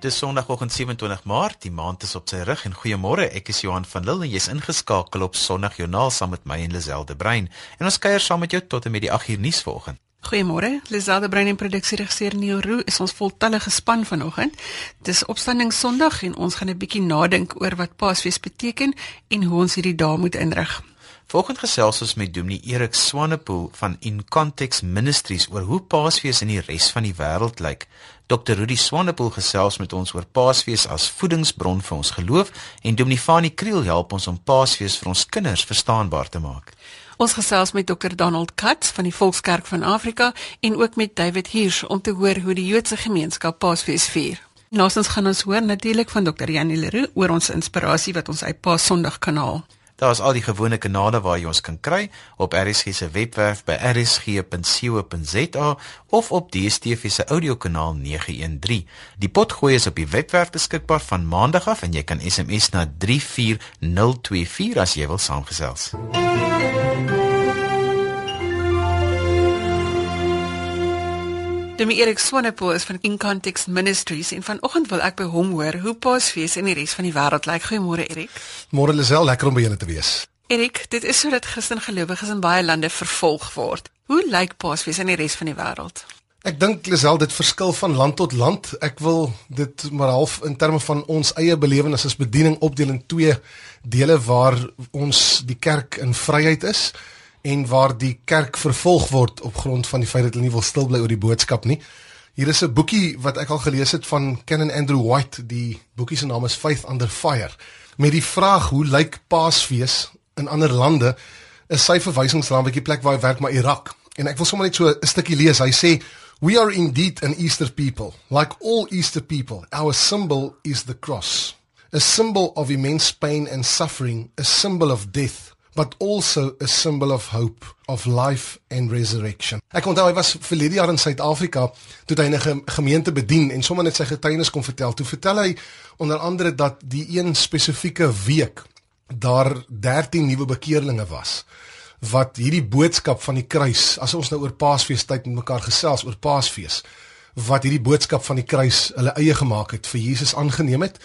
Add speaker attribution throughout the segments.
Speaker 1: Dis Sondagoggend 27 Maart, die maand is op sy rug en goeiemôre. Ek is Johan van Lille en jy's ingeskakel op Sondag Joernaal saam met my en Liselde Brein. En ons kuier saam met jou tot en met die 8uur nuus vanoggend.
Speaker 2: Goeiemôre. Liselde Brein en produksieregisseur Neil Roo is ons voltallige span vanoggend. Dis Opstanding Sondag en ons gaan 'n bietjie nadink oor wat Paasfees beteken en hoe ons hierdie dae moet inrig.
Speaker 1: Volgens gesels ons met Dominee Erik Swanepoel van In Context Ministries oor hoe Paasfees in die res van die wêreld lyk. Dr. Rudy Swanepoel gesels met ons oor Paasfees as voedingsbron vir ons geloof en Dominee Fanie Kriel help ons om Paasfees vir ons kinders verstaanbaar te maak.
Speaker 2: Ons gesels met Dr. Donald Katz van die Volkskerk van Afrika en ook met David Hirsch om te hoor hoe die Joodse gemeenskap Paasfees vier. Laasens gaan ons hoor natuurlik van Dr. Janie Leroux oor ons inspirasie wat ons uit Paas Sondag kan haal.
Speaker 1: Daar is al die gewone kanale waar jy ons kan kry op RSG se webwerf by rsg.co.za of op DStv se audiokanaal 913. Die potgooi is op die webwerf beskikbaar van maandag af en jy kan SMS na 34024 as jy wil saamgesels. MUZIEK
Speaker 2: Demi Erik Swanepoel is van In Context Ministries en vanoggend wil ek by hom hoor hoe Paasfees in die res van die wêreld lyk. Goeiemôre Erik.
Speaker 3: Môre Lisel, lekker om by julle te wees.
Speaker 2: Erik, dit is sodat Christengelowiges in baie lande vervolg word. Hoe lyk Paasfees in die res van die wêreld?
Speaker 3: Ek dink Lisel dit verskil van land tot land. Ek wil dit maar half in terme van ons eie belewenis as bediening opdeel in twee dele waar ons die kerk in vryheid is en waar die kerk vervolg word op grond van die feit dat hulle nie wil stil bly oor die boodskap nie. Hier is 'n boekie wat ek al gelees het van Canon Andrew White, die boekie se naam is Faith Under Fire, met die vraag hoe lyk Paasfees in ander lande? Is sy verwysingsraam 'n bietjie plek waar hy werk maar Irak. En ek wil sommer net so 'n stukkie lees. Hy sê We are indeed an Easter people. Like all Easter people, our symbol is the cross. A symbol of immense pain and suffering, a symbol of death, but also a symbol of hope of life and resurrection. Ek onthou hy was vir die jaar in Suid-Afrika toe hy 'n gemeente bedien en sommer net sy getuienis kom vertel. Toe vertel hy onder andere dat die een spesifieke week daar 13 nuwe bekeerlinge was wat hierdie boodskap van die kruis, as ons nou oor Paasfees tyd met mekaar gesels oor Paasfees, wat hierdie boodskap van die kruis hulle eie gemaak het, vir Jesus aangeneem het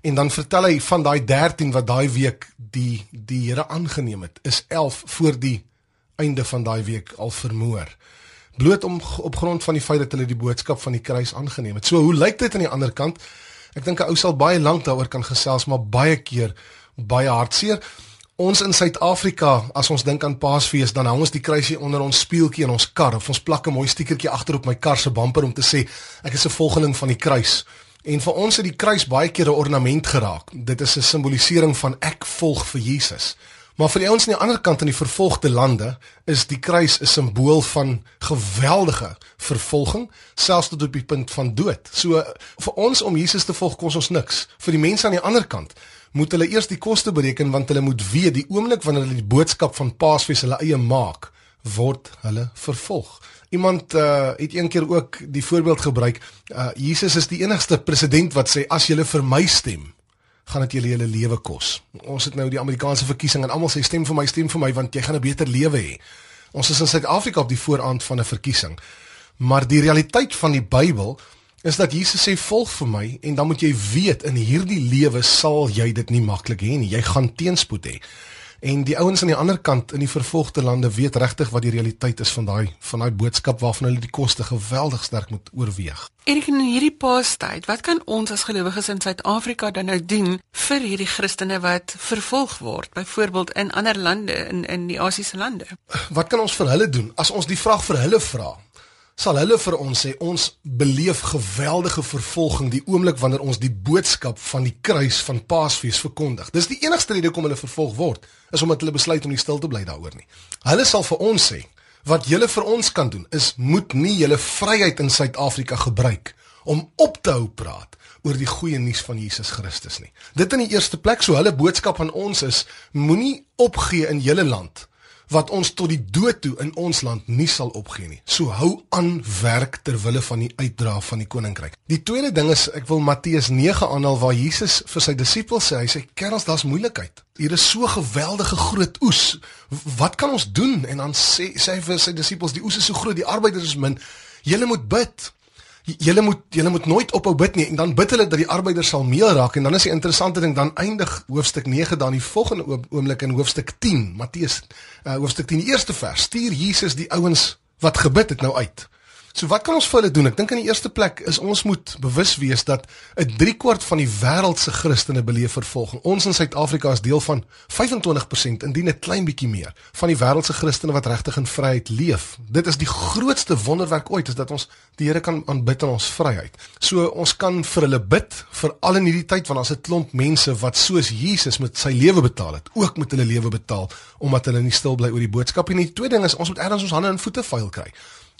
Speaker 3: En dan vertel hy van daai 13 wat daai week die die Here aangeneem het, is 11 voor die einde van daai week al vermoor. Bloot om op grond van die feit dat hulle die boodskap van die kruis aangeneem het. So hoe lyk dit aan die ander kant? Ek dink 'n ou sal baie lank daaroor kan gesels, maar baie keer baie hartseer. Ons in Suid-Afrika, as ons dink aan Paasfees, dan hang ons die kruisie onder ons spieeltjie in ons kar of ons plak 'n mooi stiekertjie agter op my kar se bumper om te sê ek is 'n volgeling van die kruis. En vir ons het die kruis baie keer 'n ornament geraak. Dit is 'n simbolisering van ek volg vir Jesus. Maar vir die ouens aan die ander kant in die vervolgde lande is die kruis 'n simbool van geweldige vervolging, selfs tot op die punt van dood. So vir ons om Jesus te volg kos ons niks. Vir die mense aan die ander kant moet hulle eers die koste bereken want hulle moet weet die oomblik wanneer hulle die boodskap van Paasfees hulle eie maak, word hulle vervolg. Iemand uh, het een keer ook die voorbeeld gebruik. Uh, Jesus is die enigste president wat sê as jy vir my stem, gaan dit julle hele lewe kos. Ons het nou die Amerikaanse verkiesing en almal sê stem vir my, stem vir my want jy gaan 'n beter lewe hê. Ons is in Suid-Afrika op die vooraand van 'n verkiesing. Maar die realiteit van die Bybel is dat Jesus sê volg vir my en dan moet jy weet in hierdie lewe sal jy dit nie maklik hê nie. Jy gaan teenspoed hê. En die ouens aan die ander kant in die vervolgde lande weet regtig wat die realiteit is van daai van daai boodskap waarvan hulle die koste geweldig sterk moet oorweeg.
Speaker 2: En in hierdie paastyd, wat kan ons as gelowiges in Suid-Afrika dan nou doen vir hierdie Christene wat vervolg word, byvoorbeeld in ander lande in in die Asiëse lande?
Speaker 3: Wat kan ons vir hulle doen? As ons die vraag vir hulle vra, sal hulle vir ons sê ons beleef geweldige vervolging die oomblik wanneer ons die boodskap van die kruis van Paasfees verkondig. Dis die enigste rede hoekom hulle vervolg word, is omdat hulle besluit om nie stil te bly daaroor nie. Hulle sal vir ons sê wat julle vir ons kan doen is moet nie julle vryheid in Suid-Afrika gebruik om op te hou praat oor die goeie nuus van Jesus Christus nie. Dit in die eerste plek, so hulle boodskap aan ons is moenie opgee in julle land wat ons tot die dood toe in ons land nie sal opgee nie. So hou aan werk ter wille van die uitdra van die koninkryk. Die tweede ding is ek wil Matteus 9 aanhaal waar Jesus vir sy disippels sê, hy sê kerels, daar's moeilikheid. Hier is so geweldige groot oes. Wat kan ons doen? En dan sê sê hy vir sy disippels, die oes is so groot, die arbeiders is min. Julle moet bid. Julle moet julle moet nooit ophou bid nie en dan bid hulle dat die arbeiders sal meel raak en dan is die interessante ding dan eindig hoofstuk 9 dan die volgende oomblik in hoofstuk 10 Matteus uh, hoofstuk 10 die eerste vers. Stuur Jesus die ouens wat gebid het nou uit So wat kan ons vir hulle doen? Ek dink in die eerste plek is ons moet bewus wees dat 'n 3 kwart van die wêreld se Christene beleef vervolging. Ons in Suid-Afrika is deel van 25% indien 'n klein bietjie meer van die wêreld se Christene wat regtig in vryheid leef. Dit is die grootste wonderwerk ooit is dat ons die Here kan aanbid in ons vryheid. So ons kan vir hulle bid vir al in hierdie tyd want daar's 'n klomp mense wat soos Jesus met sy lewe betaal het, ook met hulle lewe betaal omdat hulle nie stil bly oor die boodskap en die tweede ding is ons moet ergens ons hande en voete vuil kry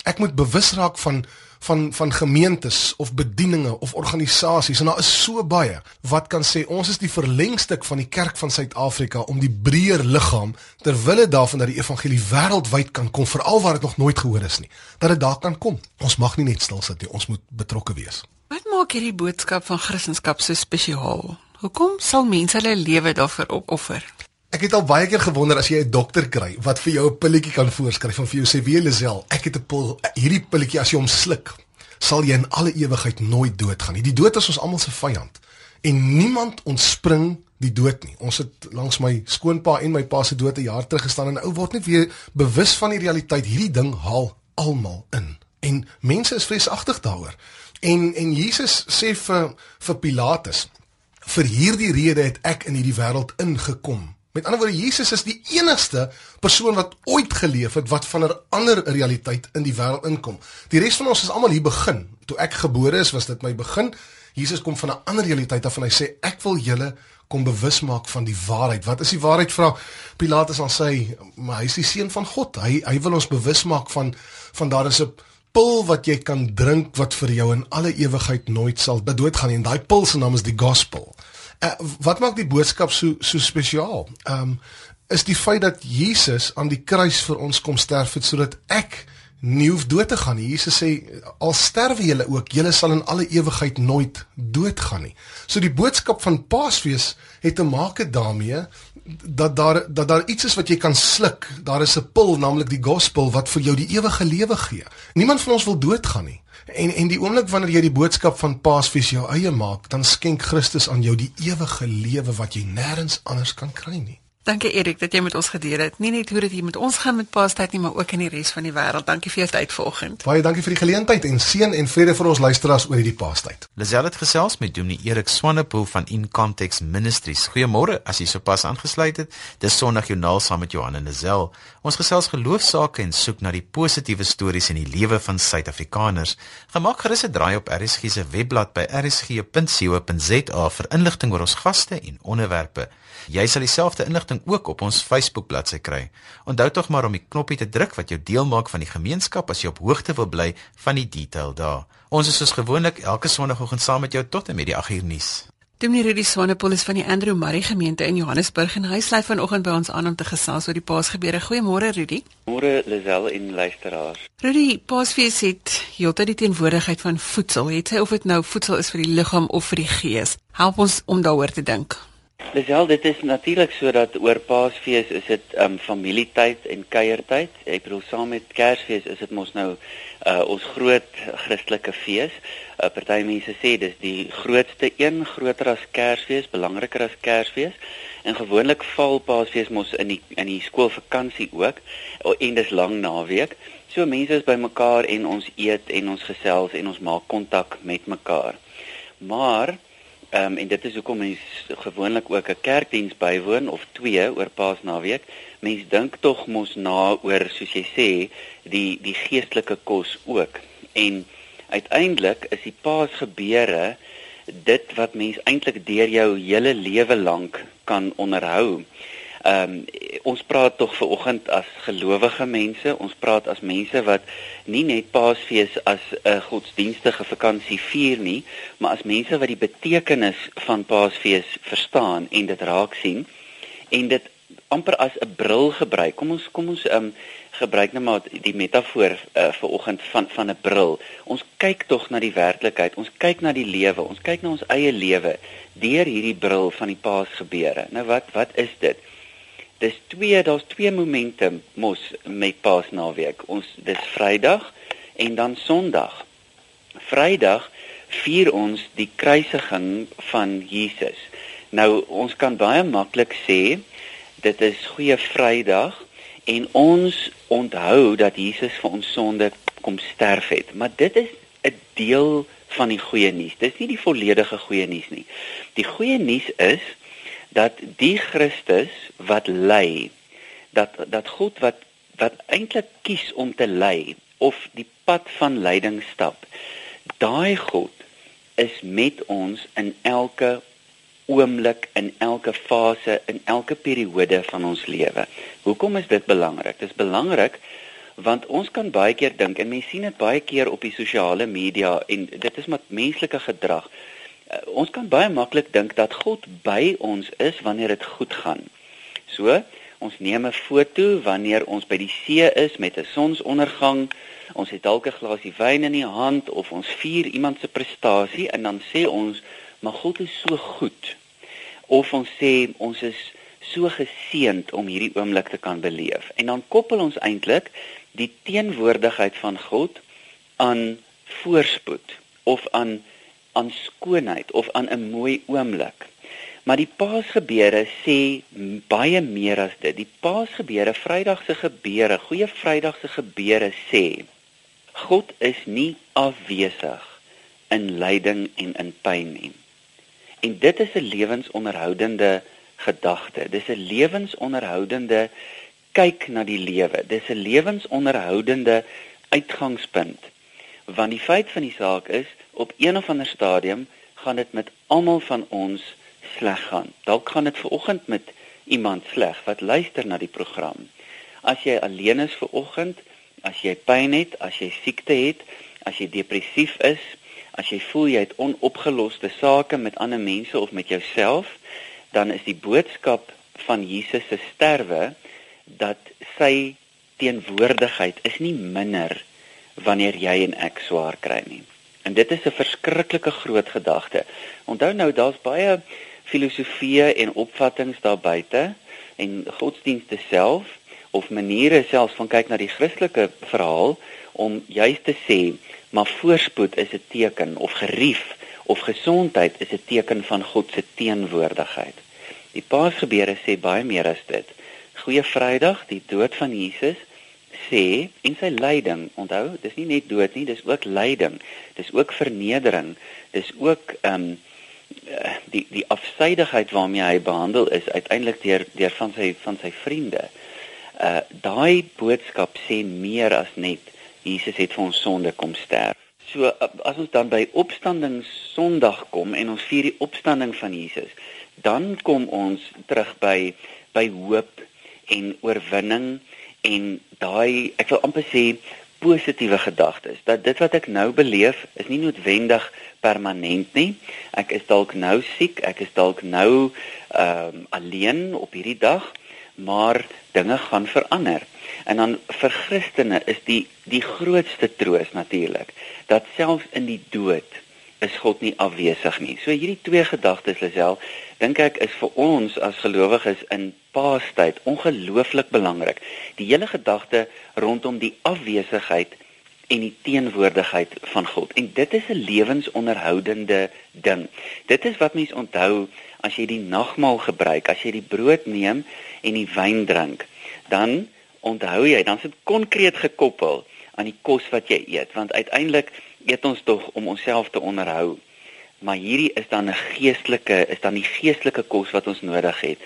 Speaker 3: ek moet bewus raak van van van gemeentes of bedieninge of organisasies en daar is so baie wat kan sê ons is die verlengstuk van die kerk van Suid-Afrika om die breër liggaam ter wille daarvan dat die evangelie wêreldwyd kan kom veral waar dit nog nooit gehoor is nie dat dit daar kan kom. Ons mag nie net stil sit nie ons moet betrokke wees.
Speaker 2: Wat maak hierdie boodskap van Christendom so spesiaal? Hoekom sal mense hulle lewe daarvoor opoffer
Speaker 3: Ek het al baie keer gewonder as jy 'n dokter kry wat vir jou 'n pilletjie kan voorskryf van vir jou sê wie Lisel, ek het 'n pil, hierdie pilletjie as jy hom sluk, sal jy in alle ewigheid nooit doodgaan nie. Die dood is ons almal se vyand en niemand ontspring die dood nie. Ons het langs my skoonpa en my pa se dood 'n jaar terug gestaan en ou word net weer bewus van die realiteit. Hierdie ding haal almal in. En mense is vreesagtig daaroor. En en Jesus sê vir vir Pilatus, vir hierdie rede het ek in hierdie wêreld ingekom Met ander woorde Jesus is die enigste persoon wat ooit geleef het wat van 'n ander realiteit in die wêreld inkom. Die res van ons is almal hier begin. Toe ek gebore is, was dit my begin. Jesus kom van 'n ander realiteit af en hy sê ek wil julle kom bewus maak van die waarheid. Wat is die waarheid? Vra Pilatus aan sy, maar hy is die seun van God. Hy hy wil ons bewus maak van van daar is 'n pil wat jy kan drink wat vir jou in alle ewigheid nooit sal doodgaan nie. En daai pil se naam is die gospel. Uh, wat maak die boodskap so so spesiaal? Ehm um, is die feit dat Jesus aan die kruis vir ons kom sterf sodat ek nie hoef dood te gaan nie. Jesus sê al sterwe julle ook, julle sal in alle ewigheid nooit doodgaan nie. So die boodskap van Paasfees het te maak daarmee dat daar dat daar iets is wat jy kan sluk. Daar is 'n pil, naamlik die gospel wat vir jou die ewige lewe gee. Niemand van ons wil doodgaan nie. En en die oomblik wanneer jy die boodskap van Paasfees jou eie maak, dan skenk Christus aan jou die ewige lewe wat jy nêrens anders kan kry nie.
Speaker 2: Dankie Erik dat jy met ons gedeel het. Nie net hoe dit hier met ons gaan met Paastyd nie, maar ook in die res van die wêreld. Dankie vir jou tyd vanoggend.
Speaker 3: Baie dankie vir die geleentheid en seën en vrede vir ons luisteraars oor hierdie Paastyd.
Speaker 1: Lisel het gesels met Dominee Erik Swanepoel van In Context Ministries. Goeiemôre as jy sopas aangesluit het. Dis Sondag Joernaal saam met Johan en Lisel. Ons gesels geloofsaake en soek na die positiewe stories in die lewe van Suid-Afrikaners. Gemaak gerus 'n draai op RSG se webblad by rsg.co.za vir inligting oor ons gaste en onderwerpe. Jy sal dieselfde inligting ook op ons Facebook bladsy kry. Onthou tog maar om die knoppie te druk wat jou deel maak van die gemeenskap as jy op hoogte wil bly van die detail daar. Ons is soos gewoonlik elke sonoggend saam met jou tot en met die 8uur nuus.
Speaker 2: Dominee Rudy Swanepoel is van die Andrew Murray gemeente in Johannesburg en hy sluit vanoggend by ons aan om te gesels oor die Paasgebeure. Goeiemôre Rudy.
Speaker 4: Môre Lisel en luisteraars.
Speaker 2: Rudy, Paasfees het heeltyd die teenwoordigheid van voedsel. Het sy of dit nou voedsel is vir die liggaam of vir die gees. Help ons om daaroor te dink.
Speaker 4: Lisel, dit is natuurlik sodat oor Paasfees is dit um familietyd en kuiertyd. Ek bedoel saam met Kersfees is dit mos nou uh ons groot Christelike fees. Uh party mense sê dis die grootste een, groter as Kersfees, belangriker as Kersfees. En gewoonlik val Paasfees mos in die in die skoolvakansie ook en dis lang naweek. So mense is bymekaar en ons eet en ons gesels en ons maak kontak met mekaar. Maar Ehm um, en dit is hoekom mens gewoonlik ook 'n kerkdiens bywoon of twee oor Paasnaweek. Mens dink tog mos na oor soos jy sê die die geestelike kos ook. En uiteindelik is die Paasgebeure dit wat mens eintlik deur jou hele lewe lank kan onderhou. Ehm um, ons praat tog ver oggend as gelowige mense, ons praat as mense wat nie net Paasfees as 'n godsdienstige vakansie vier nie, maar as mense wat die betekenis van Paasfees verstaan en dit raak sien en dit amper as 'n bril gebruik. Kom ons kom ons ehm um, gebruik nou maar die metafoor uh, vir oggend van van 'n bril. Ons kyk tog na die werklikheid. Ons kyk na die lewe. Ons kyk na ons eie lewe deur hierdie bril van die Paasgebeure. Nou wat wat is dit? Dis twee daar's twee momente mos met Paasnaweek. Ons dis Vrydag en dan Sondag. Vrydag vier ons die kruisiging van Jesus. Nou ons kan baie maklik sê dit is Goeie Vrydag en ons onthou dat Jesus vir ons sonde kom sterf het. Maar dit is 'n deel van die goeie nuus. Dis nie die volledige goeie nuus nie. Die goeie nuus is dat die Christus wat ly, dat dat God wat wat eintlik kies om te ly of die pad van lyding stap. Daai God is met ons in elke oomblik in elke fase in elke periode van ons lewe. Hoekom is dit belangrik? Dit is belangrik want ons kan baie keer dink en mense sien dit baie keer op die sosiale media en dit is met menslike gedrag. Uh, ons kan baie maklik dink dat God by ons is wanneer dit goed gaan. So, ons neem 'n foto wanneer ons by die see is met 'n sonsondergang. Ons het dalk 'n glasie wyn in die hand of ons vier iemand se prestasie en dan sê ons, "Maar God is so goed." Of ons sê ons is so geseënd om hierdie oomblik te kan beleef. En dan koppel ons eintlik die teenwoordigheid van God aan voorspoed of aan aan skoonheid of aan 'n mooi oomblik. Maar die Paasgebeure sê baie meer as dit. Die Paasgebeure, Vrydag se gebeure, Goeie Vrydag se gebeure sê God is nie afwesig in lyding en in pyn nie. En dit is 'n lewensonderhoudende gedagte. Dis 'n lewensonderhoudende kyk na die lewe. Dis 'n lewensonderhoudende uitgangspunt. Want die feit van die saak is, op een of ander stadium gaan dit met almal van ons sleg gaan. Dalk gaan dit ver oggend met iemand sleg wat luister na die program. As jy alleen is ver oggend, as jy pyn het, as jy siekte het, as jy depressief is, as jy voel jy het onopgeloste sake met ander mense of met jouself, dan is die boodskap van Jesus se sterwe dat sy teenwoordigheid is nie minder wanneer jy en ek swaar kry nie. En dit is 'n verskriklike groot gedagte. Onthou nou daar's baie filosofieë en opvattinge daar buite en godsdienste self of maniere selfs van kyk na die Christelike verhaal om juist te sê maar voorspoed is 'n teken of gerief of gesondheid is 'n teken van God se teenwoordigheid. Die Paasgebeure sê baie meer as dit. Goeie Vrydag, die dood van Jesus sê en sy lyding, onthou, dis nie net dood nie, dis ook lyding. Dis ook vernedering. Dis ook ehm um, die die afsydigheid waarmee hy behandel is uiteindelik deur deur van sy van sy vriende. Uh daai boodskap sê meer as net Jesus het vir ons sonde kom sterf. So as ons dan by opstanding Sondag kom en ons vier die opstanding van Jesus, dan kom ons terug by by hoop en oorwinning en daai ek wil amper sê positiewe gedagtes dat dit wat ek nou beleef is nie noodwendig permanent nie. Ek is dalk nou siek, ek is dalk nou ehm um, alleen op hierdie dag, maar dinge gaan verander. En dan vir Christene is die die grootste troos natuurlik dat selfs in die dood is God nie afwesig nie. So hierdie twee gedagtes Lisel, dink ek is vir ons as gelowiges in Paastyd ongelooflik belangrik. Die hele gedagte rondom die afwesigheid en die teenwoordigheid van God. En dit is 'n lewensonderhoudende ding. Dit is wat mense onthou as jy die nagmaal gebruik, as jy die brood neem en die wyn drink, dan onthou jy, dan is dit konkreet gekoppel aan die kos wat jy eet, want uiteindelik eet ons tog om onsself te onderhou. Maar hierdie is dan 'n geestelike, is dan die geestelike kos wat ons nodig het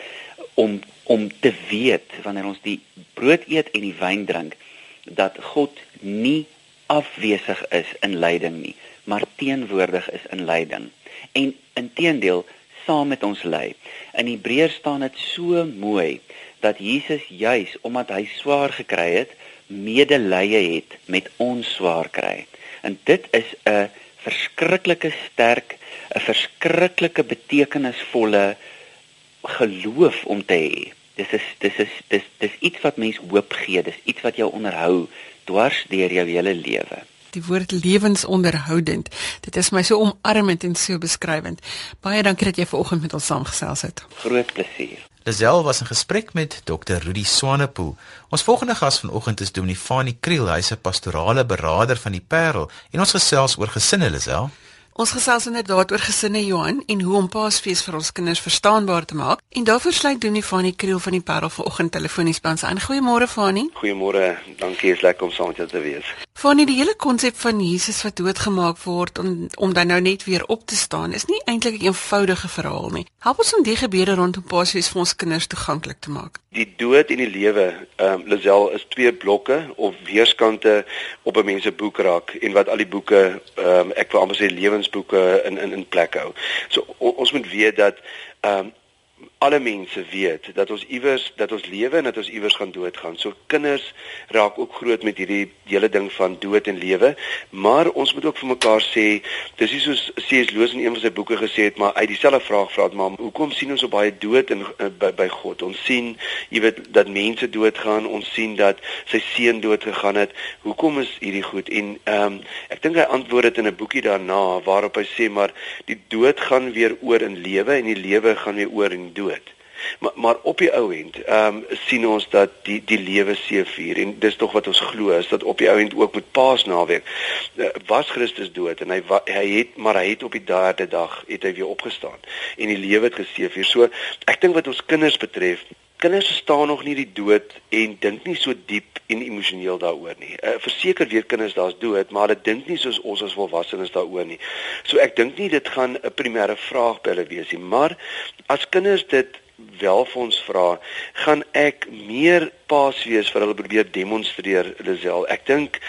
Speaker 4: om om te weet wanneer ons die brood eet en die wyn drink dat God nie afwesig is in lyding nie, maar teenwoordig is in lyding. En inteendeel saam met ons ly. In Hebreërs staan dit so mooi dat Jesus juis omdat hy swaar gekry het, medelee het met ons swaar kry. En dit is 'n verskriklike sterk, 'n verskriklike betekenisvolle geloof om te hê. Dis is dis is dis dis iets wat mens hoop gee, dis iets wat jou onderhou dwars deur jou hele lewe.
Speaker 2: Die woord lewensonderhoudend. Dit is my so omarmend en so beskrywend. Baie dankie dat jy vanoggend met ons saamgesels het.
Speaker 4: Groot plesier.
Speaker 1: Lazel was in gesprek met Dr. Rudy Swanepoel. Ons volgende gas vanoggend is Dominee Fanie Kriel, hy's 'n pastorale beraader van die Parel en ons gesels oor gesinne, Lazel.
Speaker 2: Ons gesels inderdaad oor gesinne Johan en hoe om Paasfees vir ons kinders verstaanbaar te maak. En daarvoor sluit Doenie van die Kriel van die Parel vanoggend telefonies by ons aan. Goeiemôre Fanie.
Speaker 5: Goeiemôre. Dankie, is lekker om saam met jou te wees.
Speaker 2: Fanie, die hele konsep van Jesus wat doodgemaak word om om dan nou net weer op te staan, is nie eintlik 'n eenvoudige verhaal nie. Help ons om die gebeure rondom Paasfees vir ons kinders toeganklik te maak.
Speaker 5: Die dood en die lewe, ehm um, Lazel is twee blokke of weerskante op 'n mens se boekrak en wat al die boeke ehm um, ek wil amper sê lewens lewensboeke in in in plek hou. So o, ons moet weet dat ehm um, alle mense weet dat ons iewers dat ons lewe en dat ons iewers gaan doodgaan. So kinders raak ook groot met hierdie hele ding van dood en lewe, maar ons moet ook vir mekaar sê, dis nie soos C.S. Lewis in een van sy boeke gesê het, maar uit dieselfde vraag vra het, maar hoekom sien ons so baie dood in uh, by, by God? Ons sien, jy weet, dat mense doodgaan, ons sien dat sy seun dood gegaan het. Hoekom is hierdie goed? En ehm um, ek dink hy antwoord dit in 'n boekie daarna waarop hy sê maar die dood gaan weer oor in lewe en die lewe gaan weer oor in dood. Maar maar op die ou end, ehm um, sien ons dat die die lewe seëvier en dis tog wat ons glo is dat op die ou end ook met Paasnaweek uh, was Christus dood en hy hy het maar hy het op die derde dag het hy weer opgestaan en die lewe het geseëvier. So ek dink wat ons kinders betref Kinders verstaan nog nie die dood en dink nie so diep en emosioneel daaroor nie. Uh, verseker weet kinders daar's dood, maar hulle dink nie soos ons as volwassenes daaroor nie. So ek dink nie dit gaan 'n primêre vraag by hulle wees nie, maar as kinders dit wel vir ons vra, gaan ek meer Paasfees vir hulle probeer demonstreer, Lisel. Ek dink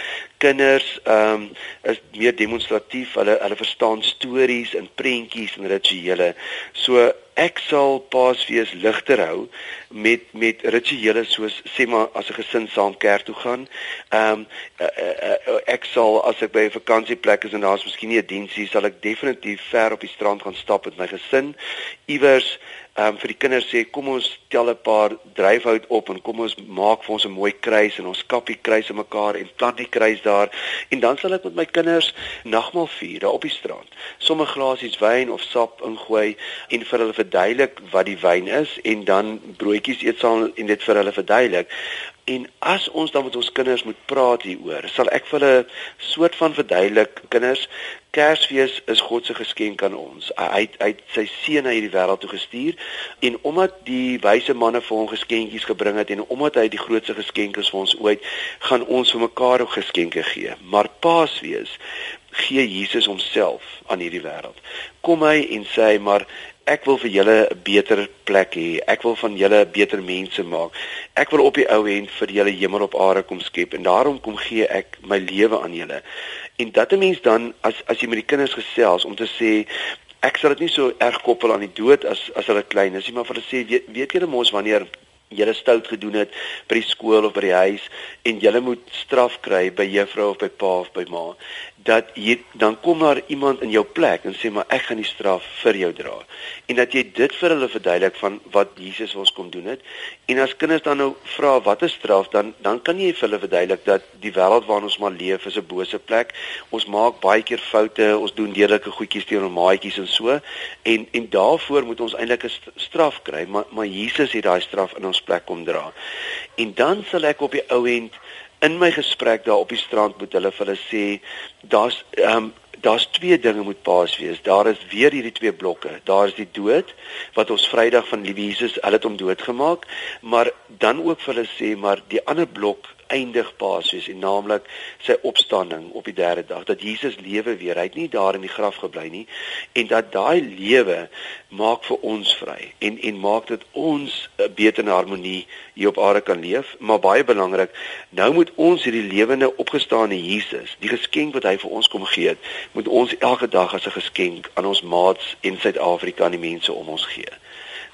Speaker 5: kinders ehm um, is meer demonstratief. Hulle hulle verstaan stories en prentjies en rituele. So ek sal Paasfees ligter hou met met rituele soos sê maar as 'n gesin saam kerk toe gaan. Ehm um, uh, uh, uh, ek sal as ek by 'n vakansieplek is en daar's miskien nie 'n diensie, sal ek definitief ver op die strand gaan stap met my gesin. Iewers ehm um, vir die kinders sê kom ons tel 'n paar dryfhout op en kom ons maak vir ons 'n mooi kruis en ons kap die kruis in mekaar en plant die kruis daar en dan sal ek met my kinders nagmaal vier daar op die strand. Sommige glasies wyn of sap ingooi en vir hulle verduidelik wat die wyn is en dan broodjies eet saam en dit vir hulle verduidelik. En as ons dan met ons kinders moet praat hieroor, sal ek vir hulle soort van verduidelik kinders Kersfees is God se geskenk aan ons. Hy het, hy het sy seun hierdie wêreld toe gestuur en omdat die wyse manne vir hom geskenkies gebring het en omdat hy die grootste geskenk is vir ons ooit, gaan ons vir mekaar ook geskenke gee. Maar Paasfees gee Jesus homself aan hierdie wêreld. Kom hy en sê maar ek wil vir julle 'n beter plek hê. Ek wil van julle beter mense maak. Ek wil op die ou end vir julle hemel op aarde kom skep en daarom kom gee ek my lewe aan julle. En dat 'n mens dan as as jy met die kinders gesels om te sê ek sal dit nie so erg koppel aan die dood as as hulle klein is nie, maar vir hulle sê weet, weet julle mos wanneer julle stout gedoen het by die skool of by die huis en julle moet straf kry by juffrou of by pa of by ma dat jy dan kom daar iemand in jou plek en sê maar ek gaan die straf vir jou dra. En dat jy dit vir hulle verduidelik van wat Jesus ons kom doen het. En as kinders dan nou vra wat is straf dan dan kan jy vir hulle verduidelik dat die wêreld waarin ons maar leef is 'n bose plek. Ons maak baie keer foute, ons doen deurlike goedjies teenoor maatjies en so. En en daarvoor moet ons eintlik 'n straf kry, maar maar Jesus het daai straf in ons plek kom dra. En dan sal ek op die ou end in my gesprek daar op die strand met hulle vir hulle sê daar's ehm um, daar's twee dinge moet paas wees. Daar is weer hierdie twee blokke. Daar is die dood wat ons Vrydag van Liewe Jesus, hulle het hom doodgemaak, maar dan ook vir hulle sê maar die ander blok eindig Paasfees en naamlik sy opstanding op die derde dag dat Jesus lewe weer. Hy het nie daar in die graf gebly nie en dat daai lewe maak vir ons vry en en maak dit ons 'n beter harmonie hier op aarde kan leef. Maar baie belangrik, nou moet ons hierdie lewende opgestane Jesus, die geskenk wat hy vir ons kom gee het, moet ons elke dag as 'n geskenk aan ons maats in Suid-Afrika en die mense om ons gee.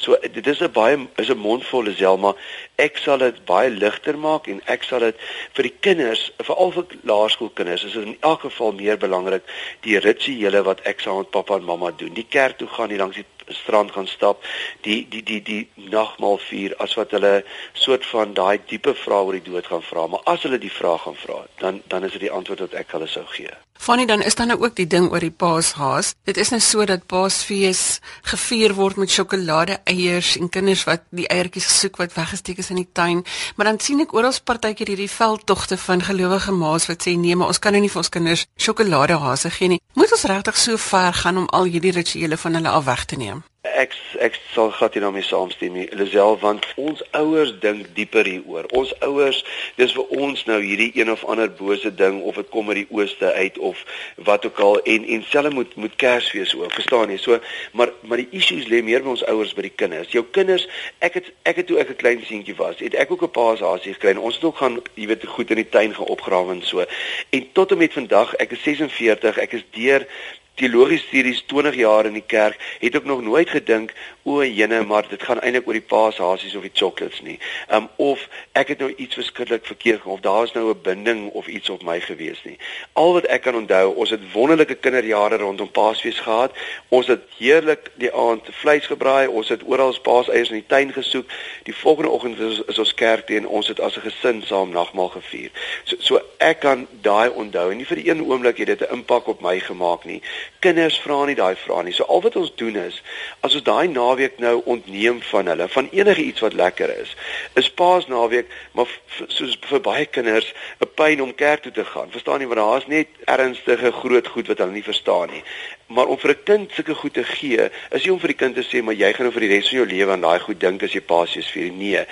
Speaker 5: So dit is 'n baie is 'n mondvolle Selma. Ek sal dit baie ligter maak en ek sal dit vir die kinders, veral vir laerskoolkinders, is dit in elk geval meer belangrik die rituele wat ek saam met pappa en mamma doen. Die kerk toe gaan, die langs die strand gaan stap, die die die die nagmaal vier as wat hulle soort van daai diepe vraag oor die dood gaan vra, maar as hulle die vraag gaan vra, dan dan is dit die antwoord wat ek hulle sou gee.
Speaker 2: Fanny dan is daar nou ook die ding oor die Paashaas. Dit is nou so dat Paasfees gevier word met sjokolade eiers en kinders wat die eiertjies gesoek wat weggesteek is in die tuin. Maar dan sien ek oral partykeer hierdie veldtogte van gelowige ma's wat sê nee, maar ons kan nou nie vir ons kinders sjokoladehase gee nie. Moet ons regtig so ver gaan om al hierdie rituele van hulle af weg te neem?
Speaker 5: Ek ek sal glad nie daarmee saamstem nie, Lisel, want ons ouers dink dieper hieroor. Ons ouers, dis vir ons nou hierdie een of ander bose ding of dit kom uit die ooste uit of wat ook al en en selfs moet moet Kersfees ook, verstaan jy? So, maar maar die issues lê meer by ons ouers by die kinders. Jou kinders, ek het ek het toe ek 'n klein seentjie was, het ek ook 'n paashasie gekry. Ons het ook gaan, jy weet, goed in die tuin gaan opgrawe en so. En tot en met vandag, ek is 46, ek is deur teologiese studies 20 jaar in die kerk, het ek nog nooit gedink o, jene, maar dit gaan eintlik oor die paashasies of die chocolates nie. Um of ek het nou iets verskriklik verkeerd of daar is nou 'n binding of iets op my gewees nie. Al wat ek kan onthou, ons het wonderlike kinderjare rondom Paasfees gehad. Ons het heerlik die aand vleis gebraai, ons het oral paaseiers in die tuin gesoek. Die volgende oggend is, is ons kerk toe en ons het as 'n gesin saam nagmaal gevier. So so ek kan daai onthou en nie vir een oomblik het dit 'n impak op my gemaak nie kinders vra nie daai vrae nie. So al wat ons doen is as ons daai naweek nou ontneem van hulle van enige iets wat lekker is, is Paasnaweek maar soos vir baie kinders 'n pyn om kerk toe te gaan. Verstaan nie, want daar's net ernstige groot goed wat hulle nie verstaan nie. Maar om vir 'n kind sulke goed te gee, is nie om vir die kind te sê maar jy gaan nou vir die res van jou lewe aan daai goed dink as jy Paasfees vier nie. Nee.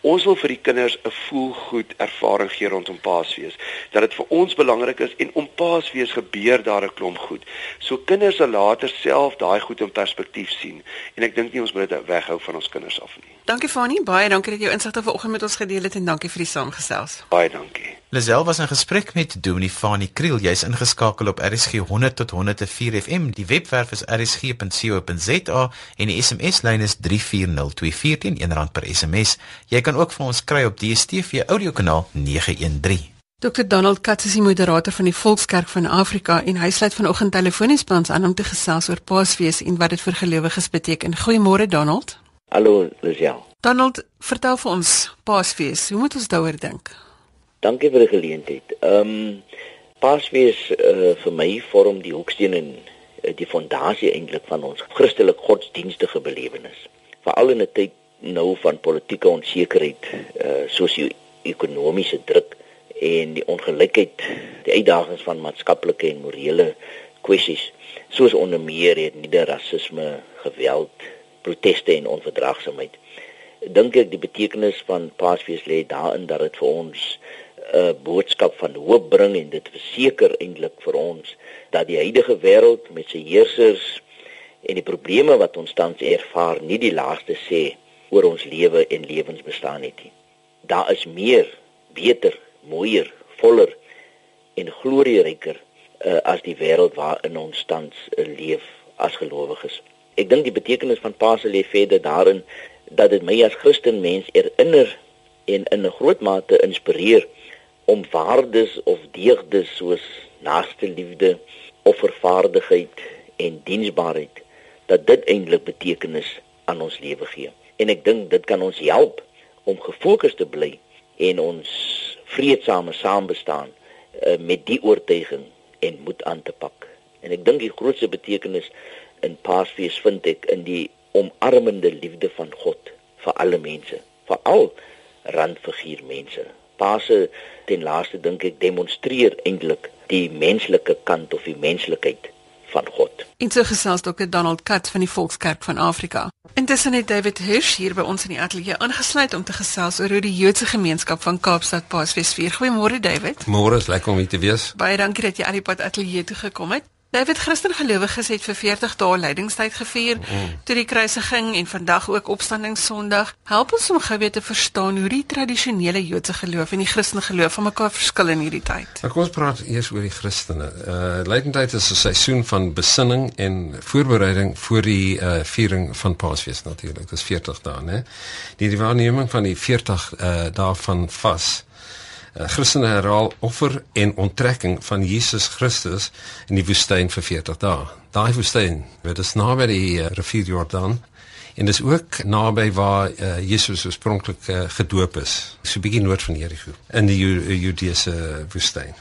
Speaker 5: Ons wil vir die kinders 'n voelgoed ervaring gee rondom Paasfees. Dat dit vir ons belangrik is en om Paasfees gebeur daar 'n klomp goed. So kinders sal later self daai goed in perspektief sien en ek dink nie ons moet dit weghou van ons kinders af nie.
Speaker 2: Dankie Fanie, baie dankie dat jy jou insigte vanoggend met ons gedeel het en dankie vir die saamgesels.
Speaker 5: Baie dankie.
Speaker 1: Lisel was in gesprek met Dominee Fanie Kriel. Jy's ingeskakel op RSG 100 tot 104 FM. Die webwerf is rsg.co.za en die SMS-lyn is 34024 R1 per SMS. Jy kan ook vir ons kry op DStv audiokanaal 913.
Speaker 2: Dr Donald Katz is die moderator van die Volkskerk van Afrika en hy sluit vanoggend telefonies by ons aan om te gesels oor Paasfees en wat dit vir gelowiges beteken. Goeiemôre Donald.
Speaker 6: Hallo Lisel.
Speaker 2: Donald, vertel vir ons Paasfees. Hoe moet ons daaroor dink?
Speaker 6: Dankie vir die geleentheid. Ehm um, Paasfees uh, vir my vorm die hoeksteen en uh, die fondasie eintlik van ons Christelike godsdienstige belewenis. Veral in 'n tyd nou van politieke onsekerheid, uh, sosio-ekonomiese druk en die ongelykheid, die uitdagings van maatskaplike en morele kwessies, soos onder meer het nie die rasisme, geweld, proteste en onverdraagsaamheid. Dink ek die betekenis van Paasfees lê daarin dat dit vir ons 'n uh, boodskap van hoop bring en dit verseker eintlik vir ons dat die huidige wêreld met sy heersers en die probleme wat ons tans ervaar nie die laaste sê oor ons lewe en lewensbestaan het nie. Daar is meer, beter mooier, voller en glorieryker uh, as die wêreld waarin ons tans uh, leef as gelowiges. Ek dink die betekenis van Pasen lê verder daarin dat dit my as Christen mens herinner en in 'n groot mate inspireer om waardes of deugdes soos naaste liefde, offervaardigheid en diensbaarheid dat dit eintlik betekenis aan ons lewe gee. En ek dink dit kan ons help om gefokus te bly en ons vreedsame saambestaan uh, met die oortuiging en moed aan te pak. En ek dink die grootste betekenis in Paasfees vind ek in die omarmende liefde van God vir alle mense, veral randfiguur mense. Paase ten laaste dink ek demonstreer eintlik die menslike kant of die menslikheid van God.
Speaker 2: Intussen gesels Dr Donald Katz van die Volkskerk van Afrika. Intussen het David Hirsch hier by ons in die ateljee aangesluit om te gesels oor hoe die Joodse gemeenskap van Kaapstad Paasfees vier. Goeiemôre David.
Speaker 7: Môre is lekker om hier te wees.
Speaker 2: Baie dankie dat jy aan die pad ateljee toe gekom het. David Christen gelowiges het vir 40 dae lydingstyd gevier mm. toe die kruisiging en vandag ook opstandingssondag. Help ons om gou weer te verstaan hoe die tradisionele Joodse geloof en die Christen geloof van mekaar verskil in hierdie tyd.
Speaker 7: Nou kom ons praat eers oor die Christene. Uh lydingstyd is 'n seisoen van besinning en voorbereiding vir die uh viering van Paasfees natuurlik. Dit is 40 dae, né? Die, die waarneming van die 40 uh dae van vas Christene herhaal offer en onttrekking van Jesus Christus in die woestyn vir 40 dae. Daai woestyn, dit is naby die uh, rivier Jordaan en dis ook naby waar uh, Jesus oorspronklik uh, gedoop is, so 'n bietjie noord van Jerigo in die Judeese woestyn.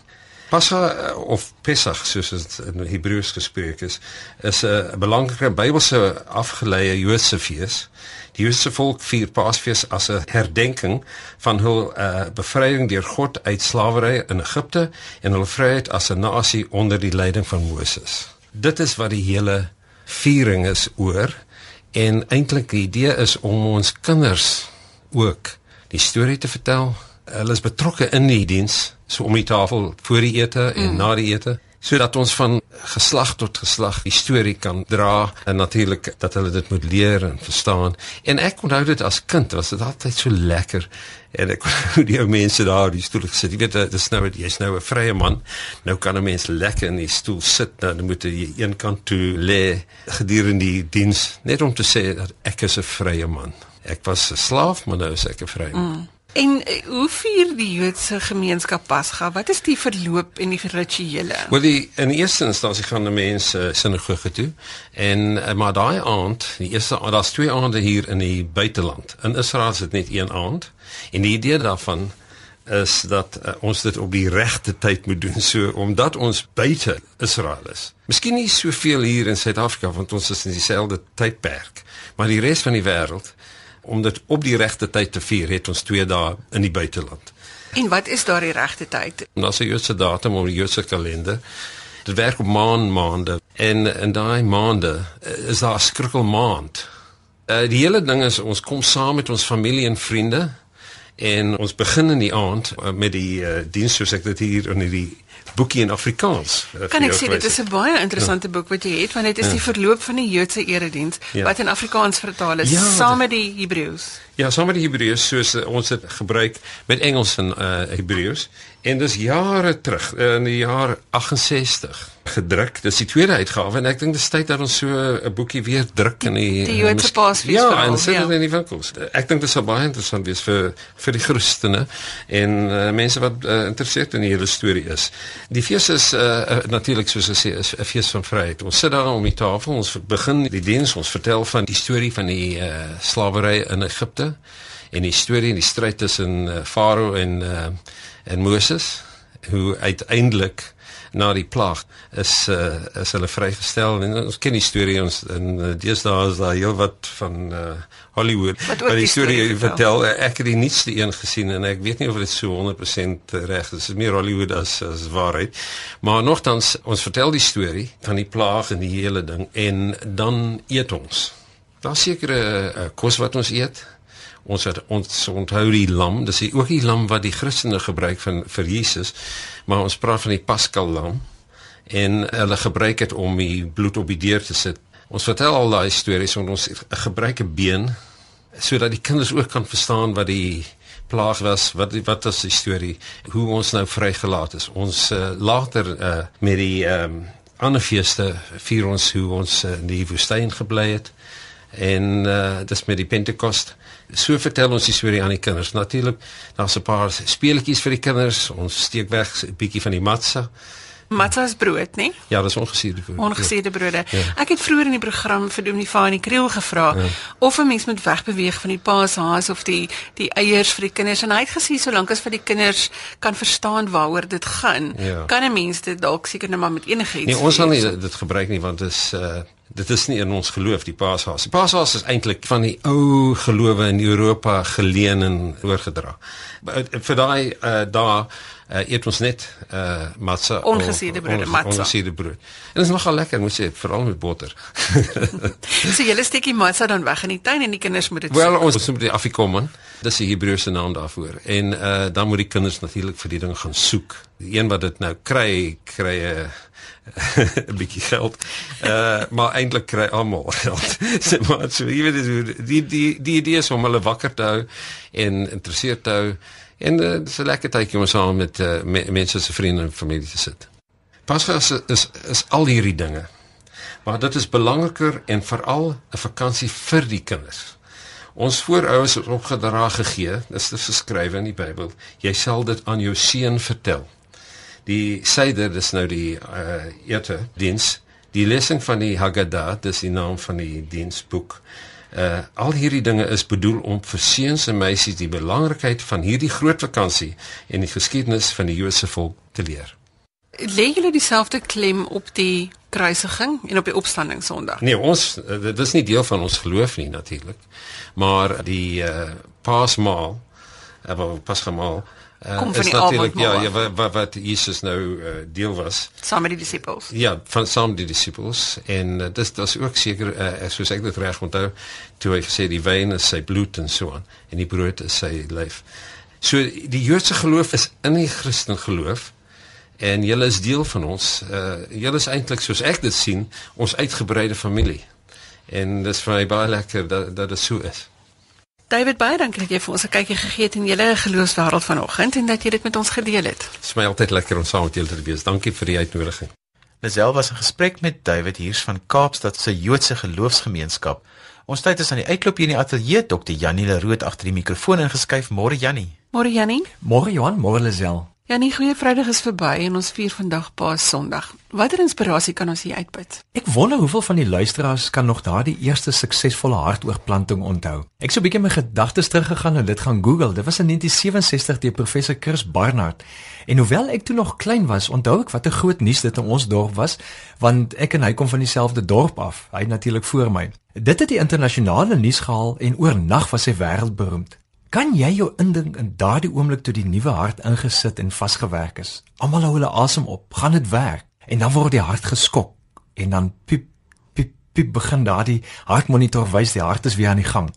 Speaker 7: Pascha of Pesach soos dit in Hebreëus gespreek is, is 'n belangrike Bybelse afgeleide Joodse fees Die Joodse volk vier Paasfees as 'n herdenking van hul uh, bevryding deur God uit slawerry in Egipte en hul vryheid as 'n nasie onder die leiding van Moses. Dit is wat die hele viering is oor en eintlik die idee is om ons kinders ook die storie te vertel. Hulle is betrokke in die diens, so om die tafel voor die ete en mm. na die ete sodat ons van geslag tot geslag die storie kan dra en natuurlik dat hulle dit moet leer en verstaan. En ek onthou dit as kind, was dit altyd so lekker. En ek hoe die ou mense daar die stoel gesit. Jy weet dit is nou jy's nou 'n vrye man. Nou kan 'n mens lekker in die stoel sit. Nou moet jy een kant toe lê gedurende die diens net om te sê dat ek is 'n vrye man. Ek was 'n slaaf, maar nou is ek 'n vrye man. Mm.
Speaker 2: En uh, hoe vier die Joodse gemeenskap Pasga? Wat is die verloop en die rituele?
Speaker 7: Wel die in eerste instansie gaan die mense uh, sinagoge toe en uh, maar daai aand, die eerste daar's twee aande hier in die buiteland. In Israel is dit net een aand. En die idee daarvan is dat uh, ons dit op die regte tyd moet doen so omdat ons buite Israel is. Miskien nie soveel hier in Suid-Afrika want ons is in dieselfde tydperk, maar die res van die wêreld om dit op die regte tyd te vier, het ons 2 dae in die buiteland.
Speaker 2: En wat is daardie regte tyd?
Speaker 7: Ons het 'n Joodse datum op die Joodse kalender. Dit werk op maan maande en in daai maande eh, is daar 'n skrikkel maand. Uh, die hele ding is ons kom saam met ons familie en vriende en ons begin in die aand uh, met die uh, diens soos ek dit hier in die boekie in Afrikaans.
Speaker 2: Uh, kan ek sê dit is 'n baie interessante ja. boek wat jy het want dit is ja. die verloop van die Joodse erediens ja. wat in Afrikaans vertaal is ja, saam met die Hebreëus.
Speaker 7: Ja, saam met die Hebreëus soos uh, ons dit gebruik met Engels en uh, Hebreëus en dis jare terug in die jaar 68 gedruk. Dis die tweede uitgawe en ek dink dis tyd dat ons so 'n boekie weer druk in die
Speaker 2: die Joodse Paasfees.
Speaker 7: Ja, en sit dit ja. in die winkels. Ek dink dit sal baie interessant wees vir vir die Christene en uh, mense wat uh, geïnteresseerd in die hele storie is. Die fees is uh, uh, natuurlik soos ek sê is 'n fees van vryheid. Ons sit daar om die tafel, ons begin die diens, ons vertel van die storie van die uh, slawery in Egipte en die storie en die stryd tussen uh, Farao en uh, en Moses hoe uiteindelik na die plaag is uh, is hulle vrygestel. En ons ken die storie ons in uh, deesdae is daar heel wat van uh, Hollywood
Speaker 2: wat die, die storie, storie
Speaker 7: vertel. ek het die nuutste een gesien en ek weet nie of dit so 100% reg is. Dit is meer Hollywood as as waarheid. Maar nogtans ons vertel die storie van die plaag en die hele ding en dan eet ons. Daar seker 'n uh, kos wat ons eet ons het ons onthou die lam dis ook die lam wat die Christene gebruik van vir Jesus maar ons praat van die Paskal lam en hulle gebruik dit om die bloed op die deur te sit. Ons vertel al daai stories en ons gebruik 'n been sodat die kinders ook kan verstaan wat die plaag was wat wat is die storie hoe ons nou vrygelaat is. Ons uh, later uh, met die um, ander feeste vier ons hoe ons uh, in die woestyn gebly het. En uh, dis met die pentekoste so vertel ons die storie aan die kinders. Natuurlik, daar's 'n paar speletjies vir die kinders. Ons steek weg 'n bietjie van die. Matza
Speaker 2: is brood, né?
Speaker 7: Ja, dis ongesierde brood.
Speaker 2: Ongesierde brode. Ja. Ek het vroeër in die program vir Dominee van die Kriel gevra ja. of 'n mens moet wegbeweeg van die paashaas of die die eiers vir die kinders en hy het gesê solank as vir die kinders kan verstaan waaroor dit gaan, ja. kan 'n mens dit dalk seker net maar met enige iets.
Speaker 7: Nee, ons sal nie dit gebruik nie want dit is uh dit is nie in ons geloof die Paashaas. Die Paashaas is eintlik van die ou gelowe in Europa geleen en oorgedra. Eh, vir daai uh, daar uh, eet ons net uh, matza
Speaker 2: ongesiede brood, matza.
Speaker 7: Ongesiede brood. En dit is nogal lekker, moet sê, veral met botter.
Speaker 2: so julle steek die matza dan weg in die tuin en die kinders moet dit
Speaker 7: Wel, ons moet die afkom. Dis die Hebreëse naam daarvoor. En uh, dan moet die kinders natuurlik vir die ding gaan soek. Die een wat dit nou kry, kry 'n uh, 'n bietjie geld. Uh maar eintlik kry almal geld. Sê maar so, jy weet die die die idee is om hulle wakker te hou en geïnteresseerd te hou en uh, dit is 'n lekker tydjie om saam met uh, me, mense se vriende en familie te sit. Pasga is, is is al hierdie dinge. Maar dit is belangriker en veral 'n vakansie vir die kinders Ons voorouers het opgedra gegee, dis te geskrywe in die Bybel. Jy sal dit aan jou seun vertel. Die Seder, dis nou die uh ete diens, die lesing van die Haggadah, dis die naam van die diensboek. Uh al hierdie dinge is bedoel om vir seuns en meisies die belangrikheid van hierdie groot vakansie en die geskiedenis van die Joodse volk te leer.
Speaker 2: Lê julle dieselfde klem op die kruisiging en op die opstanding Sondag?
Speaker 7: Nee, ons uh, dit is nie deel van ons geloof nie natuurlik. Maar die uh Paasmaal, uh, Paasmaal uh,
Speaker 2: Kom van die
Speaker 7: natuurlik ja, ja wat, wat wat Jesus nou uh, deel was.
Speaker 2: Saam met die disippels.
Speaker 7: Ja, van saam die disippels en uh, dis dis ook seker uh, soos ek dit reg onthou toe hy gesê die wyn is sy bloed en so aan en die brood is sy lyf. So die Joodse geloof is in die Christen geloof en julle is deel van ons. Uh julle is eintlik soos ek dit sien, ons uitgebreide familie. En dis vir my baie lekker dat dat dit so is.
Speaker 2: David baie dankie dat jy vir ons 'n kykie gegee het in julle geloofswêreld vanoggend en dat jy dit met ons gedeel het.
Speaker 7: Dit is my altyd lekker om saam met julle te wees. Dankie vir die uitnodiging.
Speaker 1: Lisel was in gesprek met David Hiers van Kaapstad se Joodse Geloofsgemeenskap. Ons tyd is aan die uitloop hier in die ateljee. Dr. Janie Leroux agter die mikrofoon ingeskuif. Môre Janie.
Speaker 2: Môre Jannie.
Speaker 8: Môre Johan, môre Lisel.
Speaker 2: Jannie, goeie Vrydag is verby en ons vier vandag Paas Sondag. Watter inspirasie kan ons hier uitput?
Speaker 8: Ek wonder hoeveel van die luisteraars kan nog daardie eerste suksesvolle hartoortplanting onthou. Ek sou 'n bietjie my gedagtes teruggegaan en dit gaan Google. Dit was in 1967 deur professor Chris Barnard. En hoewel ek toe nog klein was, onthou ek wat 'n groot nuus dit in ons dorp was, want ek en hy kom van dieselfde dorp af. Hy natuurlik voor my. Dit het die internasionale nuus gehaal en oornag was hy wêreldberoemd. Kan jy jou indink in daardie oomblik toe die nuwe hart ingesit en vasgewerk is? Almal hou hulle asem op. Gaan dit werk? En dan word die hart geskok en dan piep piep piep begin daardie hartmonitor wys die hart is weer aan die gang.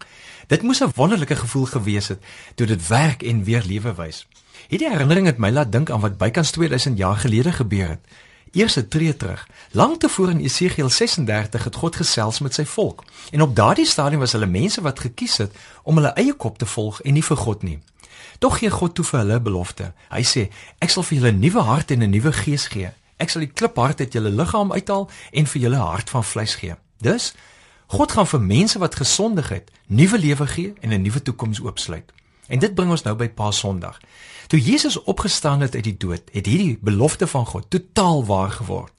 Speaker 8: Dit moes 'n wonderlike gevoel gewees het toe dit werk en weer lewe wys. Hierdie herinnering het my laat dink aan wat bykans 2000 jaar gelede gebeur het. Eers 'n tree terug. Lank tevore in Esegiel 36 het God gesels met sy volk. En op daardie stadium was hulle mense wat gekies het om hulle eie kop te volg en nie vir God nie. Tog gee God toe vir hulle belofte. Hy sê: "Ek sal vir julle 'n nuwe hart en 'n nuwe gees gee. Ek sal die kliphart uit julle liggaam uithaal en vir julle hart van vleis gee." Dus God gaan vir mense wat gesondig het, nuwe lewe gee en 'n nuwe toekoms oopsluit. En dit bring ons nou by Paasondag. Toe Jesus opgestaan het uit die dood, het hierdie belofte van God totaal waar geword.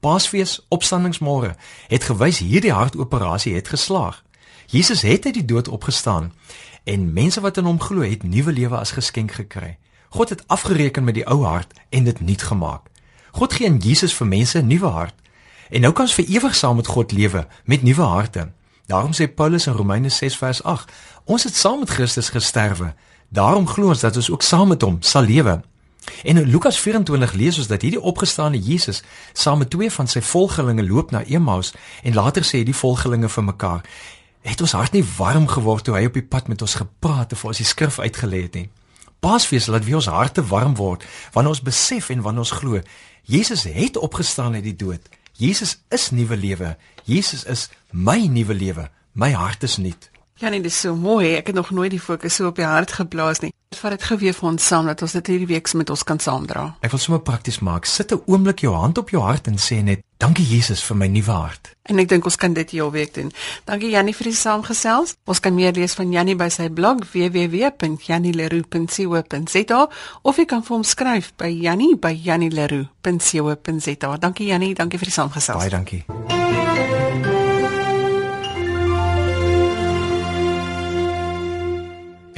Speaker 8: Paasfees, opstandingsmôre, het gewys hierdie hartoperasie het geslaag. Jesus het uit die dood opgestaan en mense wat in hom glo het nuwe lewe as geskenk gekry. God het afgereken met die ou hart en dit nuut gemaak. God gee aan Jesus vir mense 'n nuwe hart. En nou kan ons vir ewig saam met God lewe met nuwe harte. Daarom sê Paulus in Romeine 6 vers 8: Ons het saam met Christus gesterwe. Daarom glo ons dat ons ook saam met hom sal lewe. En in Lukas 24 lees ons dat hierdie opgestane Jesus saam met twee van sy volgelinge loop na Emmaus en later sê die volgelinge vir mekaar: "Het ons hart nie warm geword toe hy op die pad met ons gepraat het of ons die skrif uitgelê het nie?" Paasfees laat weer ons harte warm word wanneer ons besef en wanneer ons glo Jesus het opgestaan uit die dood. Jesus is nuwe lewe. Jesus is my nuwe lewe. My hart is nuut.
Speaker 2: Jannie, dis so mooi. Ek het nog nooit die fokus so op die hart geplaas nie. Dit vat dit geweer vir ons saam dat ons dit hierdie week met ons kan saamdra.
Speaker 8: Ek wil sommer prakties maak. Sit 'n oomblik jou hand op jou hart en sê net: "Dankie Jesus vir my nuwe hart."
Speaker 2: En ek dink ons kan dit heel week doen. Dankie Jannie vir die saamgesels. Ons kan meer lees van Jannie by sy blog www.jannieleroux.co.za of jy kan vir hom skryf by Jannie by jannieleroux.co.za. Dankie Jannie, dankie vir die saamgesels.
Speaker 8: Baie dankie.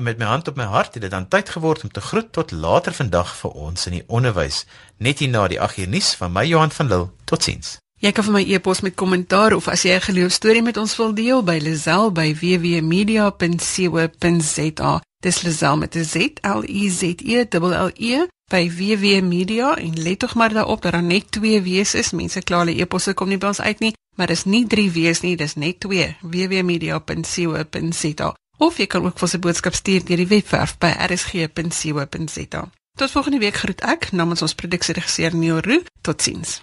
Speaker 1: Met my hand op my hart het dit dan tyd geword om te groet tot later vandag vir ons in die onderwys. Net hier na die 8 uur nuus van my Johan van Lille. Totsiens.
Speaker 2: Jy kan vir my e-pos met kommentaar of as jy 'n geloofstorie met ons wil deel by Lazel by www.media.co.za. Dis Lazel met 'n Z L I Z E L L E by WW Media en let tog maar daarop dat daar net 2 W's is. Mense kla hulle e-posse kom nie by ons uit nie, maar dis nie 3 W's nie, dis net 2. www.media.co.za. Of jy kan ook vir ons 'n boodskap stuur deur die webwerf by rsg.co.za. Tot volgende week groet ek namens ons produksieregisseur Neo Roo. Totsiens.